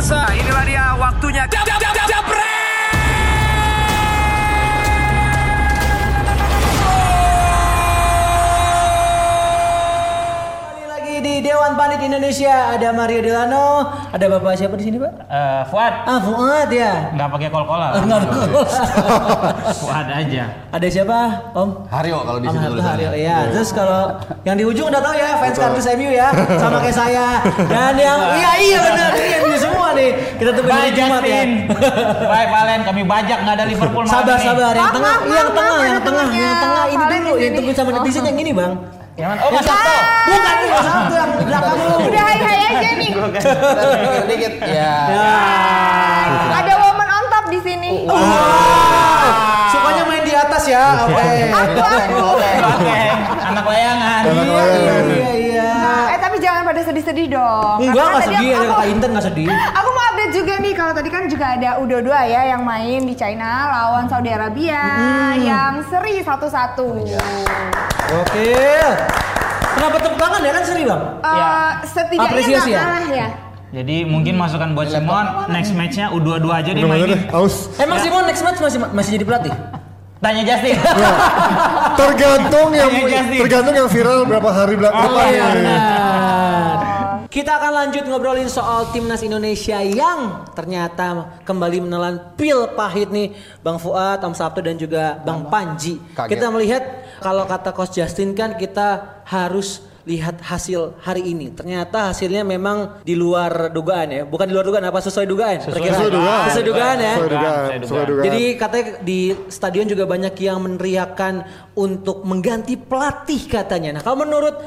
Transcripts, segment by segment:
pemirsa. Inilah dia waktunya. Jab, jab, jab, lagi di Dewan Pandit Indonesia ada Mario Delano, ada Bapak siapa di sini, Pak? Eh, Fuad Ah, Fuad ya. nggak pakai kol-kolan. Enggak ada. Fuad aja. Ada siapa, Om? Haryo kalau di sini tulisannya. Haryo, ya. Terus kalau yang di ujung udah tahu ya, fans kardus MU ya, sama kayak saya. Dan yang iya iya benar, ini MU semua nih. Kita tunggu Bye hari Jumat ya. Bye Valen, kami bajak nggak ada Liverpool malam Sabar ini. sabar, yang tengah, yang tengah, yang tengah, yang tengah ini dulu, yang tunggu sama netizen yang ini, Bang. Yang mana? Oh Mas Sabto. Bukan nih, Mas Sabto yang di belakang lu. Udah hai-hai aja nih. Dikit ya. Ya. Ada woman on top di sini. Wah, Sukanya main di atas ya, oke. Aku aku. Oke, anak layangan. Iya, iya, iya. Eh tapi jangan pada sedih-sedih dong. Enggak, enggak sedih, kata Inten enggak sedih. Aku juga nih kalau tadi kan juga ada U22 ya yang main di China lawan Saudi Arabia yang seri satu-satu. Oke. Kenapa tepuk tangan ya kan seri, Bang? Eh, Ya. setidaknya Apresiasi ya? kalah ya. Jadi mungkin masukan buat Simon, next matchnya U22 aja deh mainin. aus. Emang Simon next match masih masih jadi pelatih? Tanya Justin. Tergantung yang Tanya Justin. tergantung yang viral berapa hari belakang. Oh iya. Kita akan lanjut ngobrolin soal timnas Indonesia yang ternyata kembali menelan pil pahit nih Bang Fuad, Om Sabto dan juga Bang Panji. Kaget. Kita melihat kalau kata Coach Justin kan kita harus lihat hasil hari ini. Ternyata hasilnya memang di luar dugaan ya. Bukan di luar dugaan apa sesuai dugaan? Perkiraan. Sesuai dugaan. Sesuai dugaan ya. Sesuai dugaan. Sesuai Sesuai dugaan. Jadi katanya di stadion juga banyak yang meneriakan untuk mengganti pelatih katanya. Nah kalau menurut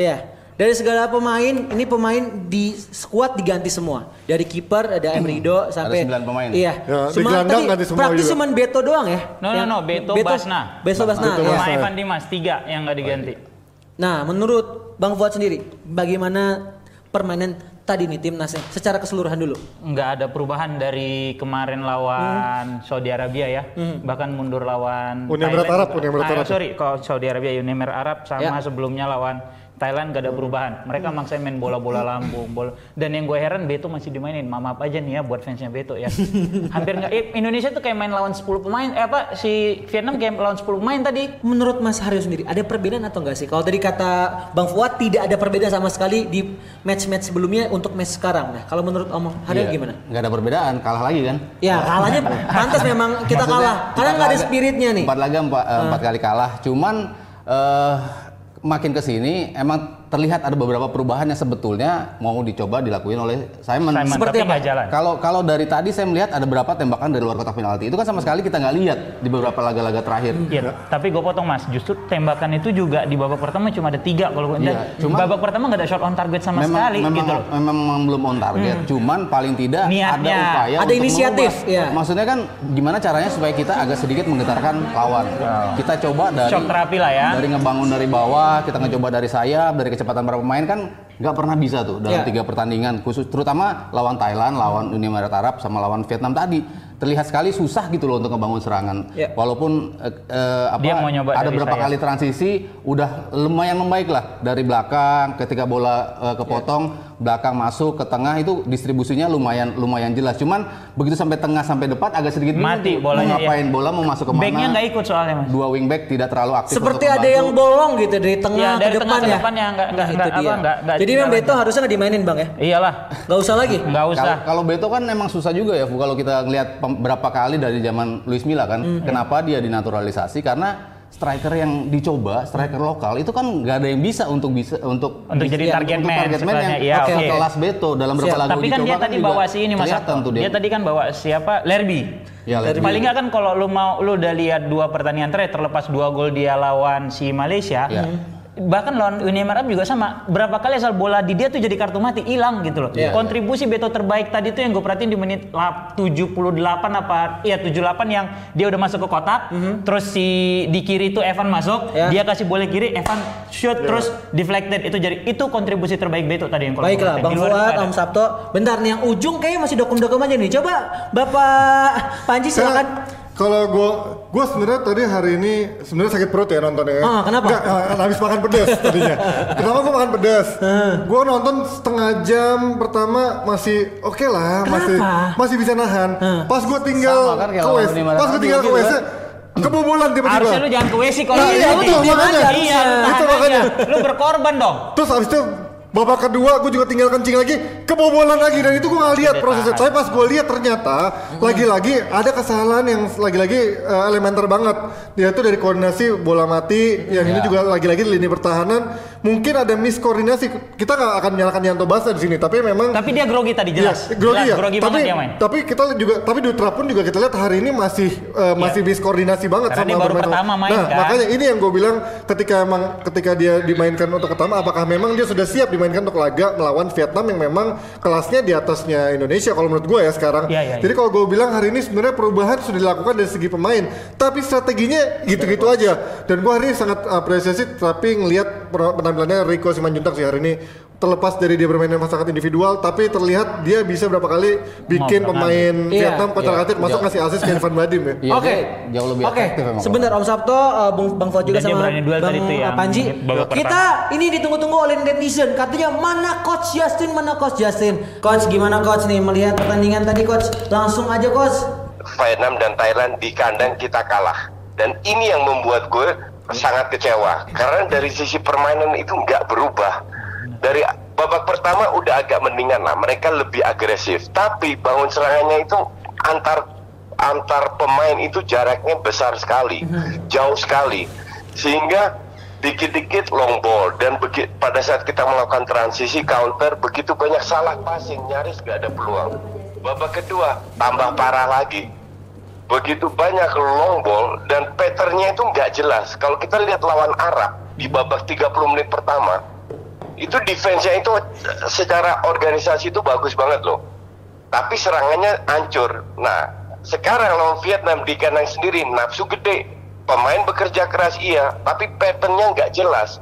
ya dari segala pemain ini pemain di skuad diganti semua. Dari kiper ada Emrido sampai sembilan pemain. Iya. Ya, Cuma gelandang ganti semua praktis juga. cuman Beto doang ya. No, no, no, Beto, Basna. Beto Basna. Beto ya. Sama Basna. Evan Dimas, tiga yang nggak diganti. Nah, menurut Bang Fuad sendiri, bagaimana permainan tadi nih timnasnya secara keseluruhan dulu? nggak ada perubahan dari kemarin lawan Saudi Arabia ya, bahkan mundur lawan Uni Emirat. Arab, Uni Emirat Ah, Arab. sorry, kalau Saudi Arabia Uni Emirat Arab sama Ya. sebelumnya lawan Thailand gak ada perubahan. Mereka maksa main bola-bola lambung, bola. Dan yang gue heran Beto masih dimainin. Maaf maaf aja nih ya buat fansnya Beto ya. Hampir nggak. eh, Indonesia tuh kayak main lawan 10 pemain. Eh apa si Vietnam kayak lawan 10 pemain tadi. Menurut Mas Haryo sendiri, ada perbedaan atau enggak sih? Kalau tadi kata Bang Fuad tidak ada perbedaan sama sekali di match-match sebelumnya untuk match sekarang. Nah, kalau menurut Om Haryo Iya, gimana? Nggak ada perbedaan, kalah lagi kan? Ya, kalahnya pantas memang kita Maksudnya, kalah. Karena nggak ada spiritnya nih. Empat laga empat, empat kali kalah. Cuman eh, makin ke sini emang terlihat ada beberapa perubahan yang sebetulnya mau dicoba dilakuin oleh Simon. Simon, Seperti tapi apa? jalan. Kalau kalau dari tadi saya melihat ada beberapa tembakan dari luar kotak penalti. Itu kan sama sekali kita nggak lihat di beberapa laga-laga terakhir. Iya, tapi gue potong mas. Justru tembakan itu juga di babak pertama cuma ada tiga kalau gue. Iya, cuma- babak pertama nggak ada shot on target sama memang, sekali memang, gitu loh. Hmm. memang belum on target. Cuman paling tidak Niatnya. ada upaya Ada untuk inisiatif, merubah. ya. Maksudnya kan gimana caranya supaya kita agak sedikit menggetarkan lawan. Kita coba dari Shock terapi lah ya. dari ngebangun dari bawah, kita ngecoba dari sayap, dari kecepatan para pemain kan nggak pernah bisa tuh dalam Ya. tiga pertandingan khusus terutama lawan Thailand, lawan Uni Emirat Arab sama lawan Vietnam tadi terlihat sekali susah gitu loh untuk ngebangun serangan. Ya. Walaupun eh, eh, apa Dia mau nyoba ada dari beberapa sayap. kali transisi udah lumayan membaik lah dari belakang ketika bola eh, kepotong belakang masuk ke tengah itu distribusinya lumayan lumayan jelas cuman begitu sampai tengah sampai depan agak sedikit Mati tuh, bolanya, mau ngapain bola mau masuk ke mana Backnya nggak ikut soalnya mas. dua wingback tidak terlalu aktif Seperti ada yang bolong gitu dari tengah Ya, dari ke tengah depan ke ya. depan ya, nggak- nggak- itu dia. apa, nggak- nggak Jadi memang. Beto harusnya nggak dimainin bang ya. Iyalah, Nggak usah lagi. nggak usah. Kalau kalau Beto kan emang susah juga ya, Bu. Kalau kita ngelihat berapa kali dari zaman Luis Milla kan, Hmm. kenapa dia dinaturalisasi? Karena striker yang dicoba, striker lokal itu kan nggak ada yang bisa untuk bisa untuk Untuk jadi bisa- target untuk man target man yang oke, oke. kelas Beto dalam beberapa Siap. lagu Tapi kan dia coba tadi bawa si ini mas tuh Dia. tadi kan bawa siapa? Lerby. Ya, Lerby. Paling nggak kan kalau lu mau lu udah lihat dua pertandingan terakhir terlepas dua gol dia lawan si Malaysia. Ya. Bahkan lawan Uni Emirat juga sama. Berapa kali asal bola di dia tuh jadi kartu mati hilang gitu loh. Iya. Kontribusi Beto terbaik tadi tuh yang gue perhatiin di menit lap- 78 apa iya 78 yang dia udah masuk ke kotak. Terus si di kiri itu Evan masuk, Ya. dia kasih bola kiri, Evan shoot terus deflected itu jadi itu kontribusi terbaik Beto tadi yang Baiklah. Bang Fuad. Om Sabto. Bentar nih yang ujung kayaknya masih dokum-dokum aja nih. Coba Bapak Panji silakan. Kalau gue, gue sebenarnya tadi hari ini sebenarnya sakit perut ya nontonnya. Ah, kenapa? Nggak, ah, habis makan pedas tadinya. kenapa gue makan pedas? Gue nonton setengah jam pertama masih oke lah, masih Kenapa? masih bisa nahan. Pas gue tinggal kan ke WC, pas gue tinggal ke gitu WC, kan. kebobolan tiba-tiba. Harusnya lu jangan ke WC kalau Iya, gitu. betul, Iya, makanya. Iya, lu Itu makanya. Lu berkorban dong. Terus habis itu babak kedua gue juga tinggal kencing lagi kebobolan lagi dan itu gue nggak lihat prosesnya. tapi pas gue lihat ternyata lagi-lagi ada kesalahan yang lagi-lagi eh, elementer banget. Dia tuh dari koordinasi bola mati yang ini juga lagi-lagi lini pertahanan mungkin ada miskoordinasi kita nggak akan menyalahkan Yanto Basa di sini tapi memang Tapi dia grogi tadi jelas. Iya, grogi Jelas, ya. grogi tapi, dia main. tapi kita juga tapi Dutra pun juga kita lihat hari ini masih eh, masih miskoordinasi banget. Karena dia baru bermain- pertama main, Nah, kan? makanya ini yang gue bilang ketika emang ketika dia dimainkan untuk pertama apakah memang dia sudah siap dimainkan untuk laga melawan Vietnam yang memang kelasnya di atasnya Indonesia kalau menurut gue ya sekarang. Iya, iya, Jadi kalau gue bilang hari ini sebenarnya perubahan sudah dilakukan dari segi pemain, tapi strateginya gitu-gitu aja. Dan gue hari ini sangat apresiasi tapi ngelihat penampilannya Rico Simanjuntak sih hari ini terlepas dari dia bermain dengan sangat individual tapi terlihat dia bisa berapa kali bikin Ngobrol pemain Iya, Vietnam kocar iya, katir masuk iya. ngasih asis ke Irfan Badim ya. Iya, Oke, dia jauh lebih efektif emang. sebentar Om Sabto, uh, Bang, Bang Fuad juga sama Bang uh, Panji. Kita ini ditunggu-tunggu oleh netizen. Katanya mana Coach Justin, mana Coach Justin. Coach gimana Coach nih melihat pertandingan tadi Coach? Langsung aja Coach. Vietnam dan Thailand di kandang kita kalah. Dan ini yang membuat gue sangat kecewa. Karena dari sisi permainan itu nggak berubah. Dari babak pertama udah agak mendingan lah. Mereka lebih agresif. Tapi bangun serangannya itu antar antar pemain itu jaraknya besar sekali, jauh sekali. Sehingga dikit-dikit long ball dan begi- pada saat kita melakukan transisi counter begitu banyak salah passing nyaris gak ada peluang. Babak kedua tambah parah lagi begitu banyak long ball dan patternnya itu nggak jelas. Kalau kita lihat lawan Arab di babak 30 menit pertama, itu defense-nya itu secara organisasi itu bagus banget loh. Tapi serangannya hancur. Nah, sekarang lawan Vietnam di kandang sendiri nafsu gede. Pemain bekerja keras iya, tapi patternnya nggak jelas.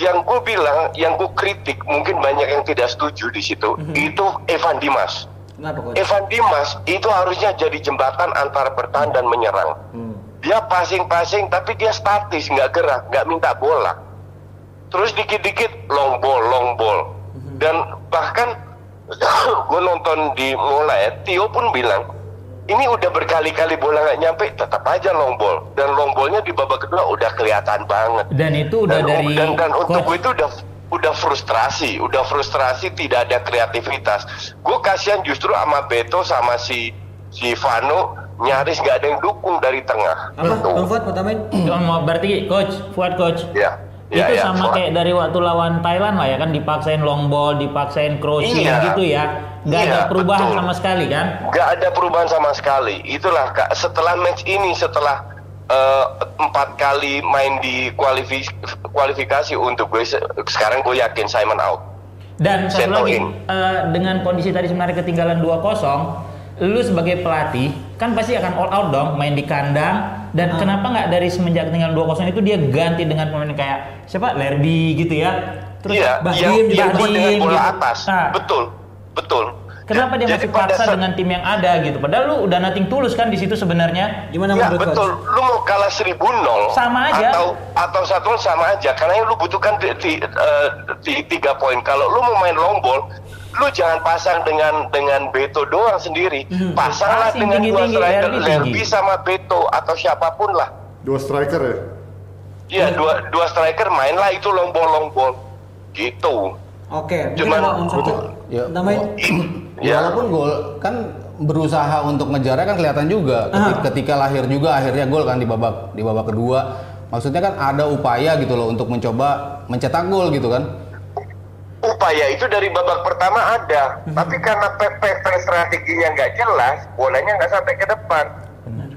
Yang gue bilang, yang gue kritik, mungkin banyak yang tidak setuju di situ, itu Evan Dimas. Kenapa Coach? Evan Dimas itu harusnya jadi jembatan antara bertahan dan menyerang. Dia passing-passing tapi dia statis, nggak gerak, nggak minta bola. Terus dikit-dikit long ball, long ball. Dan bahkan gue nonton di mulai, Tio pun bilang, ini udah berkali-kali bola nggak nyampe, tetap aja long ball. Dan long ballnya di babak kedua udah kelihatan banget. Dan itu udah dan, dari dan, dan untuk gue itu udah udah frustrasi, udah frustrasi tidak ada kreativitas. Gue kasihan justru sama Beto sama si si Vano nyaris nggak ada yang dukung dari tengah. Apa? Tuh. Bang Fuad mau tambahin? Mau berarti coach, Fuad coach. Ya. itu Ya, sama Fuad. kayak dari waktu lawan Thailand lah ya kan dipaksain long ball, dipaksain crossing Iya. gitu ya. Ada Iya, perubahan betul. sama sekali kan? Gak ada perubahan sama sekali. Itulah Kak, setelah match ini setelah eh, empat kali main di kualifi- kualifikasi untuk gue se- sekarang gue yakin Simon out. Dan satu lagi in. eh, dengan kondisi tadi sebenarnya ketinggalan 2-0, lu sebagai pelatih kan pasti akan all out dong main di kandang dan Ah. kenapa nggak dari semenjak ketinggalan 2-0 itu dia ganti dengan pemain kayak siapa Lerby gitu ya. Terus Iya, Bahdim yang, juga yang dengan Bahdim bola gitu. atas. Nah. Betul, betul. Kenapa dia Jadi masih pada paksa saat- dengan tim yang ada gitu? Padahal lu udah nating tulus kan di situ sebenarnya. Gimana Ya menurut betul, Coach? lu mau kalah seribu nol Sama aja. atau atau satu sama aja karena yang lu butuhkan di, di, eh, di- tiga poin. Kalau lu mau main long ball, lu jangan pasang dengan dengan Beto doang sendiri, pasanglah Passing dengan dua tinggi-tinggi, striker, Lerby Lerby tinggi. sama Beto atau siapa pun lah. Dua striker ya. Iya dua dua striker mainlah itu long ball long ball gitu. Oke, mungkin Cuman-. Ya, Tambahin. Ya. Walaupun gol kan berusaha untuk ngejarnya kan kelihatan juga ketika, ketika lahir juga akhirnya gol kan di babak di babak kedua. Maksudnya kan ada upaya gitu loh untuk mencoba mencetak gol gitu kan. upaya itu dari babak pertama ada, tapi karena pe- strateginya nggak jelas, bolanya nggak sampai ke depan.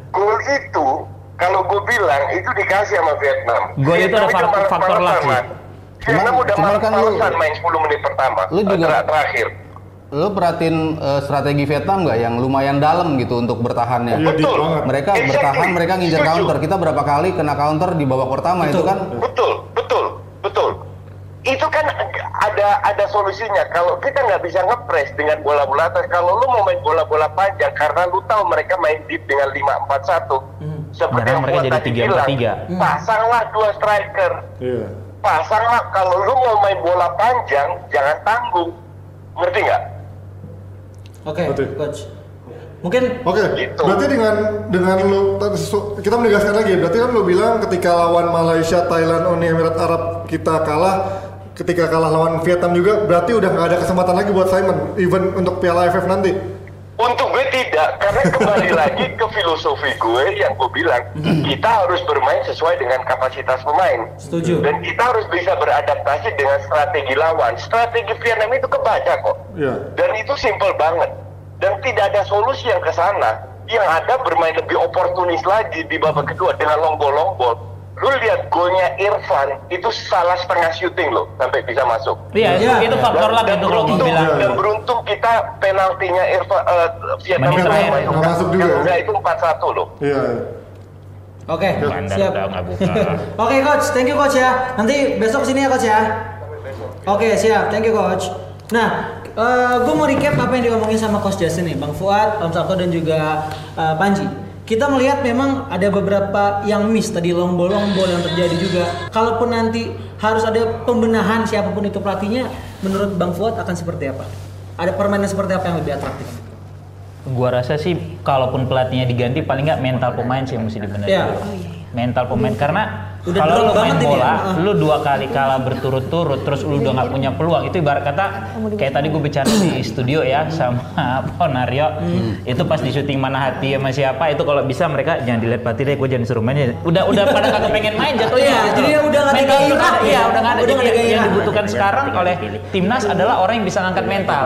Gol itu, kalau gue bilang itu dikasih sama Vietnam. Gol itu ada faktor- faktor luck Mas. Vietnam Cuman- udah cuman kan lu- main 10 menit pertama. Lu juga- ter- terakhir. Lo perhatiin eh, strategi Vietnam nggak yang lumayan dalam gitu untuk bertahannya? Iya, deep Betul. banget. Mereka Exactly. bertahan, mereka ngincer Setuju. counter. Kita berapa kali kena counter di babak pertama itu kan? Betul, betul, betul. Itu kan ada ada solusinya. Kalau kita nggak bisa ngepres dengan bola-bola atas, kalau lu mau main bola-bola panjang karena lu tahu mereka main deep dengan 5-4-1. Seperti Sekarang yang mereka jadi tadi 3-4-3. bilang, pasanglah dua striker. Iya. Pasanglah kalau lu mau main bola panjang, jangan tanggung. Ngerti nggak? Oke, Betul. coach. Mungkin Oke, Gitu. berarti dengan dengan lu kita menegaskan lagi, berarti kan lu bilang ketika lawan Malaysia, Thailand, Uni Emirat Arab kita kalah, ketika kalah lawan Vietnam juga, berarti udah nggak ada kesempatan lagi buat Simon, even untuk Piala AFF nanti. Untuk tidak, karena kembali lagi ke filosofi gue yang gue bilang, kita harus bermain sesuai dengan kapasitas pemain. Setuju. Dan kita harus bisa beradaptasi dengan strategi lawan. Strategi Vietnam itu kebaca kok. Iya. Dan itu simple banget. Dan tidak ada solusi yang ke sana. Yang ada bermain lebih oportunis lagi di babak kedua dengan long ball long ball. Lu lihat golnya Irfan itu salah setengah syuting loh sampai bisa masuk. Iya, Iya. itu faktor Dan- lagi dan tuh kalau gue beruntung, bilang. dan beruntung kita penaltinya Irfan eh, Vietnam itu nggak Nggak masuk juga ya? itu 4-1 loh. Iya. Oke, Anda siap. udah nggak buka. Oke coach, thank you coach ya. Nanti besok sini ya coach ya. Oke siap, thank you coach. Nah, gue mau recap apa yang diomongin sama coach Justin nih, Bang Fuad, Om Sabto dan juga eh, Panji. Kita melihat memang ada beberapa yang miss tadi long ball long ball yang terjadi juga. Kalaupun nanti harus ada pembenahan siapa pun itu pelatihnya, menurut Bang Fuad akan seperti apa? Ada permainan seperti apa yang lebih atraktif? Gua rasa sih kalaupun pelatihnya diganti paling nggak mental pemain sih yang mesti dibenerin. Iya. Mental pemain karena Udah kalau lu main banget ini bola, ya. Lu dua kali kalah berturut-turut, terus lu udah nggak punya peluang. Itu ibarat kata kayak tadi gue bicara di studio ya sama Ponario. Hmm. Itu pas di syuting mana hati sama siapa itu kalau bisa mereka jangan dilihat pelatih deh, gue jangan disuruh main. ya. Udah udah pada kagak pengen main jatuhnya. Iya, gitu jadi loh. udah nggak ada gairah, Iya, ya. udah nggak ada. Udah Jadi yang- dibutuhkan sekarang oleh timnas adalah orang yang bisa ngangkat mental.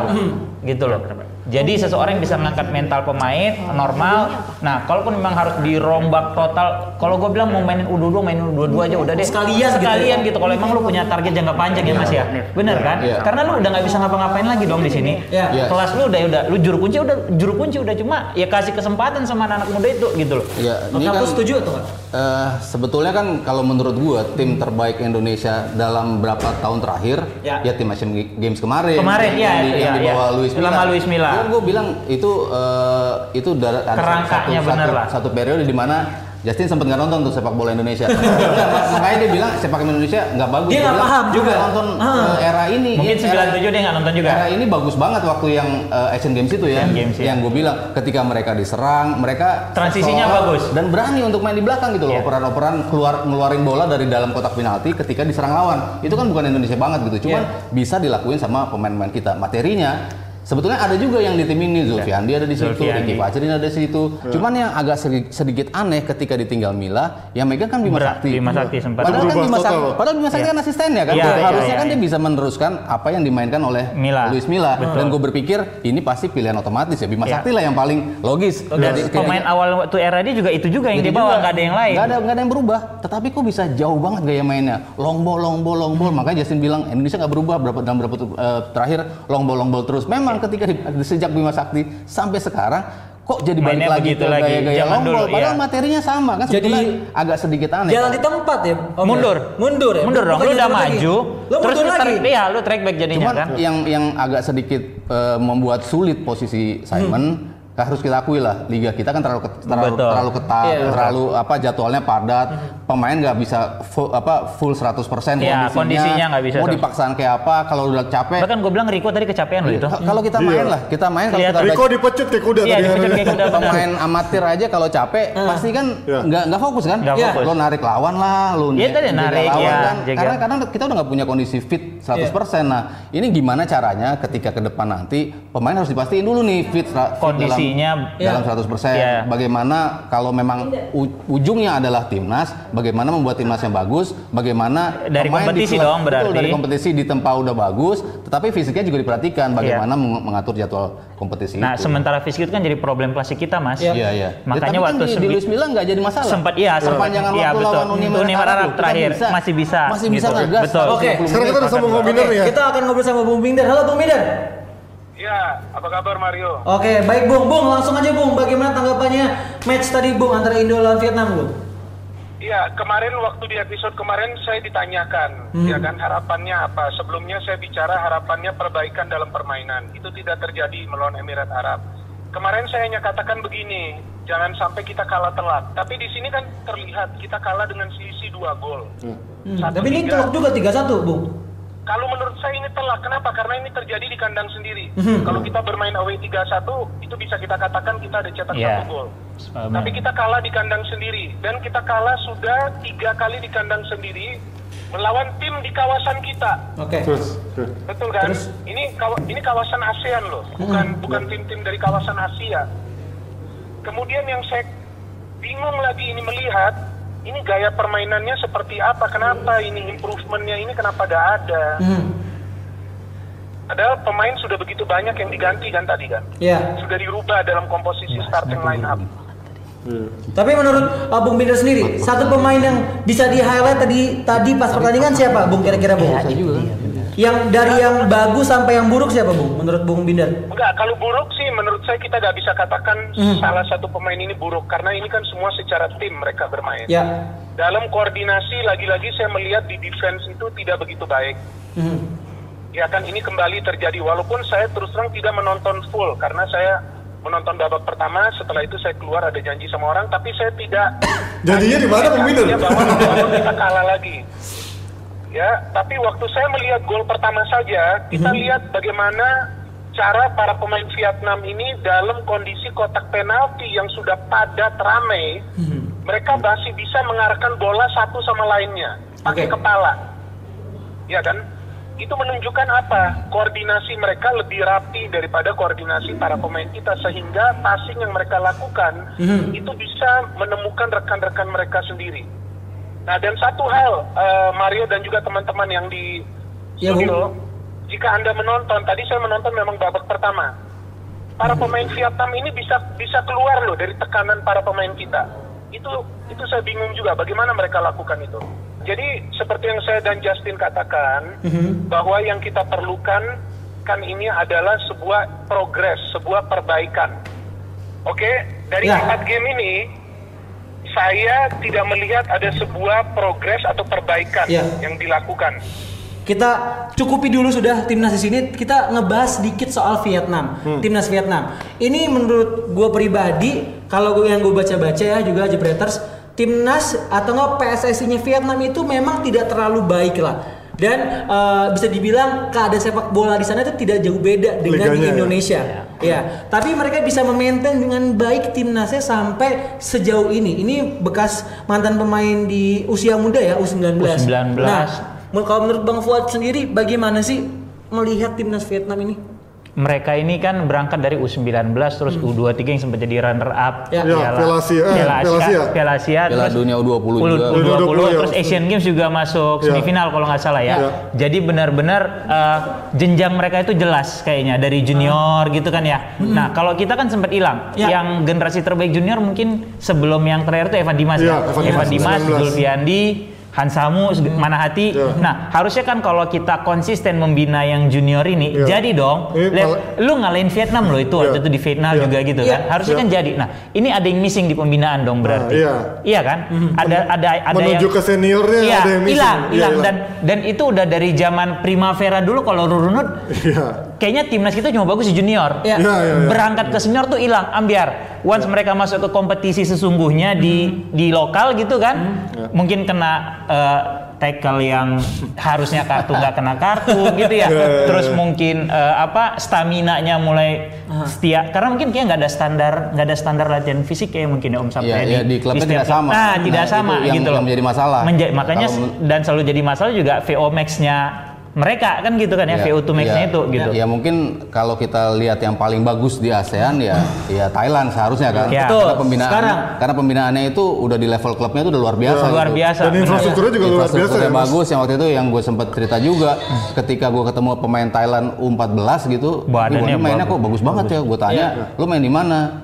Gitu loh. Jadi seseorang yang bisa ngangkat mental pemain normal. Nah, kalaupun memang harus dirombak total, kalau gue bilang mau mainin U22, mainin U22 aja udah deh. Sekalian gitu Sekalian ya. gitu. Kalau emang lu punya target jangka panjang ya Mas ya. Bener kan? Iya. Karena lu udah nggak bisa ngapa-ngapain lagi dong di sini. Iya. Iya. Kelas lu udah udah lu juru kunci udah juru kunci udah cuma ya kasih kesempatan sama anak-anak muda itu gitu loh. Iya, ini kan setuju atau enggak? eh, sebetulnya kan kalau menurut gua tim terbaik Indonesia dalam berapa tahun terakhir Ya. ya, tim Asian Games kemarin. Kemarin, yang, ya, yang, di, iya, yang di iya. bawah Luis Milla. Sama Luis Milla. Gue bilang itu eh, itu dar- ada Kerangkanya satu, satu, lah. satu periode di mana Justin sempat nggak nonton tuh sepak bola Indonesia. Makanya dia bilang sepak bola Indonesia nggak bagus. Dia nggak paham "Gua juga." nonton eh, era ini. Mungkin ya, era- 97 dia nggak nonton juga. Era ini bagus banget waktu yang eh, Asian Games itu ya. Asian Games, ya. Yang gue bilang ketika mereka diserang, mereka Transisinya bagus. dan berani untuk main di belakang gitu loh. Iya. Operan-operan keluar ngeluarin bola dari dalam kotak penalti ketika diserang lawan. Itu kan bukan Indonesia banget gitu. Cuman Iya. bisa dilakuin sama pemain-pemain kita. Materinya Sebetulnya ada juga yang di tim ini Zulfiandi ada di situ. Ricky Fajrin ada di situ. Cuman yang agak sedi- sedikit aneh ketika ditinggal Mila, yang megang kan Bima Berat, Sakti. Bima Sakti sempat. Padahal kan Bima Sakti, padahal Bima Sakti Iya. kan asistennya kan. Iya, iya, Harusnya iya, kan iya. dia bisa meneruskan apa yang dimainkan oleh Mila. Luis Mila. Betul. Dan gue berpikir ini pasti pilihan otomatis ya. Bima Iya. Sakti lah yang paling logis. Dan Dari- pemain awal waktu era dia juga itu juga yang Itu dia bawa juga. nggak ada yang lain. Nggak ada, nggak ada yang berubah. Tetapi kok bisa jauh banget gaya mainnya. Long ball, long ball, long ball. Makanya Justin bilang Indonesia nggak berubah berapa dalam berapa eh, terakhir long ball, long ball terus. Memang ketika di, sejak Bima Sakti sampai sekarang kok jadi balik Mainnya lagi begitu ke lagi. gaya-gaya ball. dulu, Padahal iya. materinya sama kan. Jadi, agak sedikit aneh. Jalan di tempat ya. Om Mundur. ya? Mundur ya. Mundur dong. Lu udah maju. Lu terus mundur lu lagi. track, iya, lu track back jadinya Cuman kan. yang yang agak sedikit eh, membuat sulit posisi Simon harus kita akui lah liga kita kan terlalu terlalu, Betul. terlalu ketat, Iya. terlalu apa jadwalnya padat, pemain nggak bisa full, apa full 100% Iya, kondisinya nggak bisa Mau dipaksaan kayak apa kalau udah capek Bahkan gue bilang Rico tadi kecapean loh itu. Ka- kalau kita main lah, kita main kalau kita Riko dipecut kayak kuda Iya, tadi. kayak kuda pemain amatir aja kalau capek pasti kan Iya. nggak nggak fokus kan? Nggak Iya. fokus. Lo narik lawan lah, lo Iya, jaga tadi narik, lawan iya, kan. jaga. Karena karena kita udah nggak punya kondisi fit 100%. Nah, ini gimana caranya ketika ke depan nanti pemain harus dipastiin dulu nih fit, fit Kondisinya, dalam, iya. dalam 100%. Iya. Bagaimana kalau memang u- ujungnya adalah timnas, bagaimana membuat timnas yang bagus, bagaimana Dari pemain kompetisi dong berarti. Betul, dari kompetisi di tempat udah bagus, tetapi fisiknya juga diperhatikan bagaimana meng- mengatur jadwal kompetisi Iya. Nah, itu. sementara fisik itu kan jadi problem klasik kita, Mas. Iya. Iya, iya. Makanya Ya, waktu kan di, di Luis Milla nggak jadi masalah. sempat iya sempat iya waktu betul. lawan Uni Emirat Arab terakhir bisa. masih bisa Masih bisa gitu. ngegas. Betul. Oke. 120 Sekarang kita udah sama Bung Binder ya. Kita akan ngobrol sama Bung Binder. Halo Bung Binder. Ya, apa kabar Mario? Oke, baik Bung. Bung, langsung aja Bung. Bagaimana tanggapannya match tadi Bung antara Indo lawan Vietnam Bung? Ya, kemarin waktu di episode kemarin saya ditanyakan, Hmm. ya kan harapannya apa? Sebelumnya saya bicara harapannya perbaikan dalam permainan. Itu tidak terjadi melawan Emirat Arab. Kemarin saya hanya katakan begini, jangan sampai kita kalah telat. Tapi di sini kan terlihat kita kalah dengan selisih dua gol. Hmm, Satu tapi ini telak juga 3-1, Bung. Kalau menurut saya ini telat. Kenapa? Karena ini terjadi di kandang sendiri. Mhm. Kalau kita bermain away 3-1, itu bisa kita katakan kita ada cetak Iya. satu gol. Tapi kita kalah di kandang sendiri dan kita kalah sudah tiga kali di kandang sendiri melawan tim di kawasan kita. Oke. Terus, oke. Betul kan? Terus? Ini kawa- ini kawasan ASEAN loh, bukan bukan tim-tim dari kawasan Asia. Kemudian yang saya bingung lagi ini melihat ini gaya permainannya seperti apa? Kenapa ini improvementnya ini kenapa gak ada? Hmm. Padahal pemain sudah begitu banyak yang diganti kan tadi kan? Ya. Sudah dirubah dalam komposisi starting line up. Tapi menurut uh, Bung Binder sendiri, satu pemain yang bisa di highlight tadi tadi pas pertandingan siapa, Bung kira-kira Bung? Juga kan? Yang dari yang bagus sampai yang buruk siapa, Bung? Menurut Bung Binder? Enggak, kalau buruk sih menurut saya kita nggak bisa katakan Hmm. salah satu pemain ini buruk karena ini kan semua secara tim mereka bermain. Ya. Dalam koordinasi lagi-lagi saya melihat di defense itu tidak begitu baik. Hmm. Ya kan ini kembali terjadi walaupun saya terus terang tidak menonton full karena saya menonton babak pertama setelah itu saya keluar ada janji sama orang tapi saya tidak Janjinya di mana, bahwa bahwa kita kalah lagi. Ya, tapi waktu saya melihat gol pertama saja, kita lihat bagaimana cara para pemain Vietnam ini dalam kondisi kotak penalti yang sudah padat ramai, mereka masih bisa mengarahkan bola satu sama lainnya pakai Oke. kepala. Ya kan? Itu menunjukkan apa? Koordinasi mereka lebih rapi daripada koordinasi para pemain kita sehingga passing yang mereka lakukan Mhm. itu bisa menemukan rekan-rekan mereka sendiri. Nah, dan satu hal eh, Mario dan juga teman-teman yang di Ya, studio, jika Anda menonton, tadi saya menonton memang babak pertama. Para pemain Vietnam ini bisa bisa keluar loh dari tekanan para pemain kita. Itu itu saya bingung juga bagaimana mereka lakukan itu. Jadi seperti yang saya dan Justin katakan bahwa yang kita perlukan kan ini adalah sebuah progres, sebuah perbaikan. Oke, dari Ya. empat game ini saya tidak melihat ada sebuah progres atau perbaikan Ya. yang dilakukan. Kita cukupi dulu sudah timnas di sini. Kita ngebahas sedikit soal Vietnam, timnas Vietnam. Ini menurut gue pribadi, kalau gue yang gue baca-baca ya juga Jebreters, timnas atau nggak PSSI-nya Vietnam itu memang tidak terlalu baik lah. Dan eh, bisa dibilang keadaan sepak bola di sana itu tidak jauh beda dengan di Liganya ya. Indonesia. Ya, tapi mereka bisa memaintain dengan baik timnasnya sampai sejauh ini. Ini bekas mantan pemain di usia muda ya, U19. U19. Nah, Kalau menurut Bang Fuad sendiri, bagaimana sih melihat timnas Vietnam ini? Mereka ini kan berangkat dari U19 terus U23 yang sempat jadi runner up Ya. Ya, Piala Asia, eh, Piala Piala Asia, Asia. Piala Asia, Piala terus Dunia U20 U- juga. U20, U20 ya. terus Asian Games juga masuk Ya. semifinal kalau nggak salah ya. Ya. Jadi benar-benar eh, jenjang mereka itu jelas kayaknya dari junior gitu kan ya. Nah kalau kita kan sempat hilang. Ya. Yang generasi terbaik junior mungkin sebelum yang terakhir itu Evan Dimas Ya, ya. Evan Evan Dimas, Dimas, 19. Zulfiandi, Hansamu, seg- Manahati. Ya. Nah harusnya kan kalau kita konsisten membina yang junior ini, Ya. jadi dong. Ini Lihat, pal- lu ngalahin Vietnam loh itu waktu Ya. itu di Vietnam Ya. juga gitu Ya. kan. Harusnya Ya. kan jadi. Nah, ini ada yang missing di pembinaan dong berarti. iya. Iya kan? Ada ada ada Menuju yang ke seniornya Iya, ada yang missing. hilang, Iya, hilang hilang. dan dan itu udah dari zaman Primavera dulu kalau Rurunut Iya. Kayaknya timnas kita cuma bagus di junior. Ya. Iya, iya, iya. Berangkat ke senior tuh hilang, ambiar. Once mereka masuk ke kompetisi sesungguhnya di di lokal gitu kan, mungkin kena eh, tackle yang harusnya kartu nggak kena kartu gitu ya. Terus mungkin eh, apa stamina-nya mulai setia karena mungkin kayak nggak ada standar nggak ada standar latihan fisik kayak mungkin ya Om Sampai Iya, iya, di klubnya setiap tidak sama. Nah, Nah, tidak itu sama yang- gitu yang loh. menjadi masalah. Menja- makanya Kalau dan selalu jadi masalah juga VO Max-nya mereka kan gitu kan ya, Ya, VO2 Max-nya ya, itu gitu. Ya mungkin kalau kita lihat yang paling bagus di ASEAN ya ya Thailand seharusnya kan. Ya. Betul. Karena pembinaan Sekarang. karena pembinaannya itu udah di level klubnya itu udah luar biasa. Luar gitu. biasa. Dan benar. infrastrukturnya juga luar biasa Infrastrukturnya ya, bagus yang waktu itu yang gue sempat cerita juga ketika gue ketemu pemain Thailand U14 gitu, Badannya "Ih, mainnya bagus. kok bagus banget ya. Gue tanya, lu main di mana?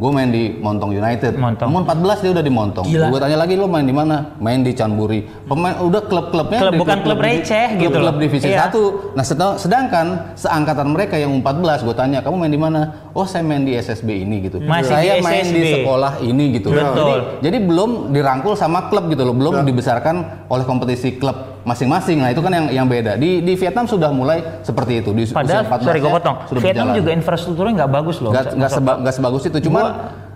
Gue main di Montong United. Montong. Umur 14 dia udah di Montong. Gue tanya lagi lo main di mana? Main di Canburi. Pemain udah klub-klubnya Klub- bukan klub divi- receh gitu klub-klub loh. divisi Iya. 1. Nah, sedang- sedangkan seangkatan mereka yang 14, gue tanya, "Kamu main di mana?" "Oh, saya main di SSB ini gitu." Masih saya di main di sekolah ini gitu. Betul. Jadi, jadi belum dirangkul sama klub gitu loh, belum dibesarkan oleh kompetisi klub masing-masing. Nah, itu kan yang yang beda. Di di Vietnam sudah mulai seperti itu. Di usia Padahal, 14 sorry gue -nya potong. sudah Vietnam berjalan. juga infrastrukturnya nggak bagus loh. nggak nggak seba- nggak sebagus itu cuman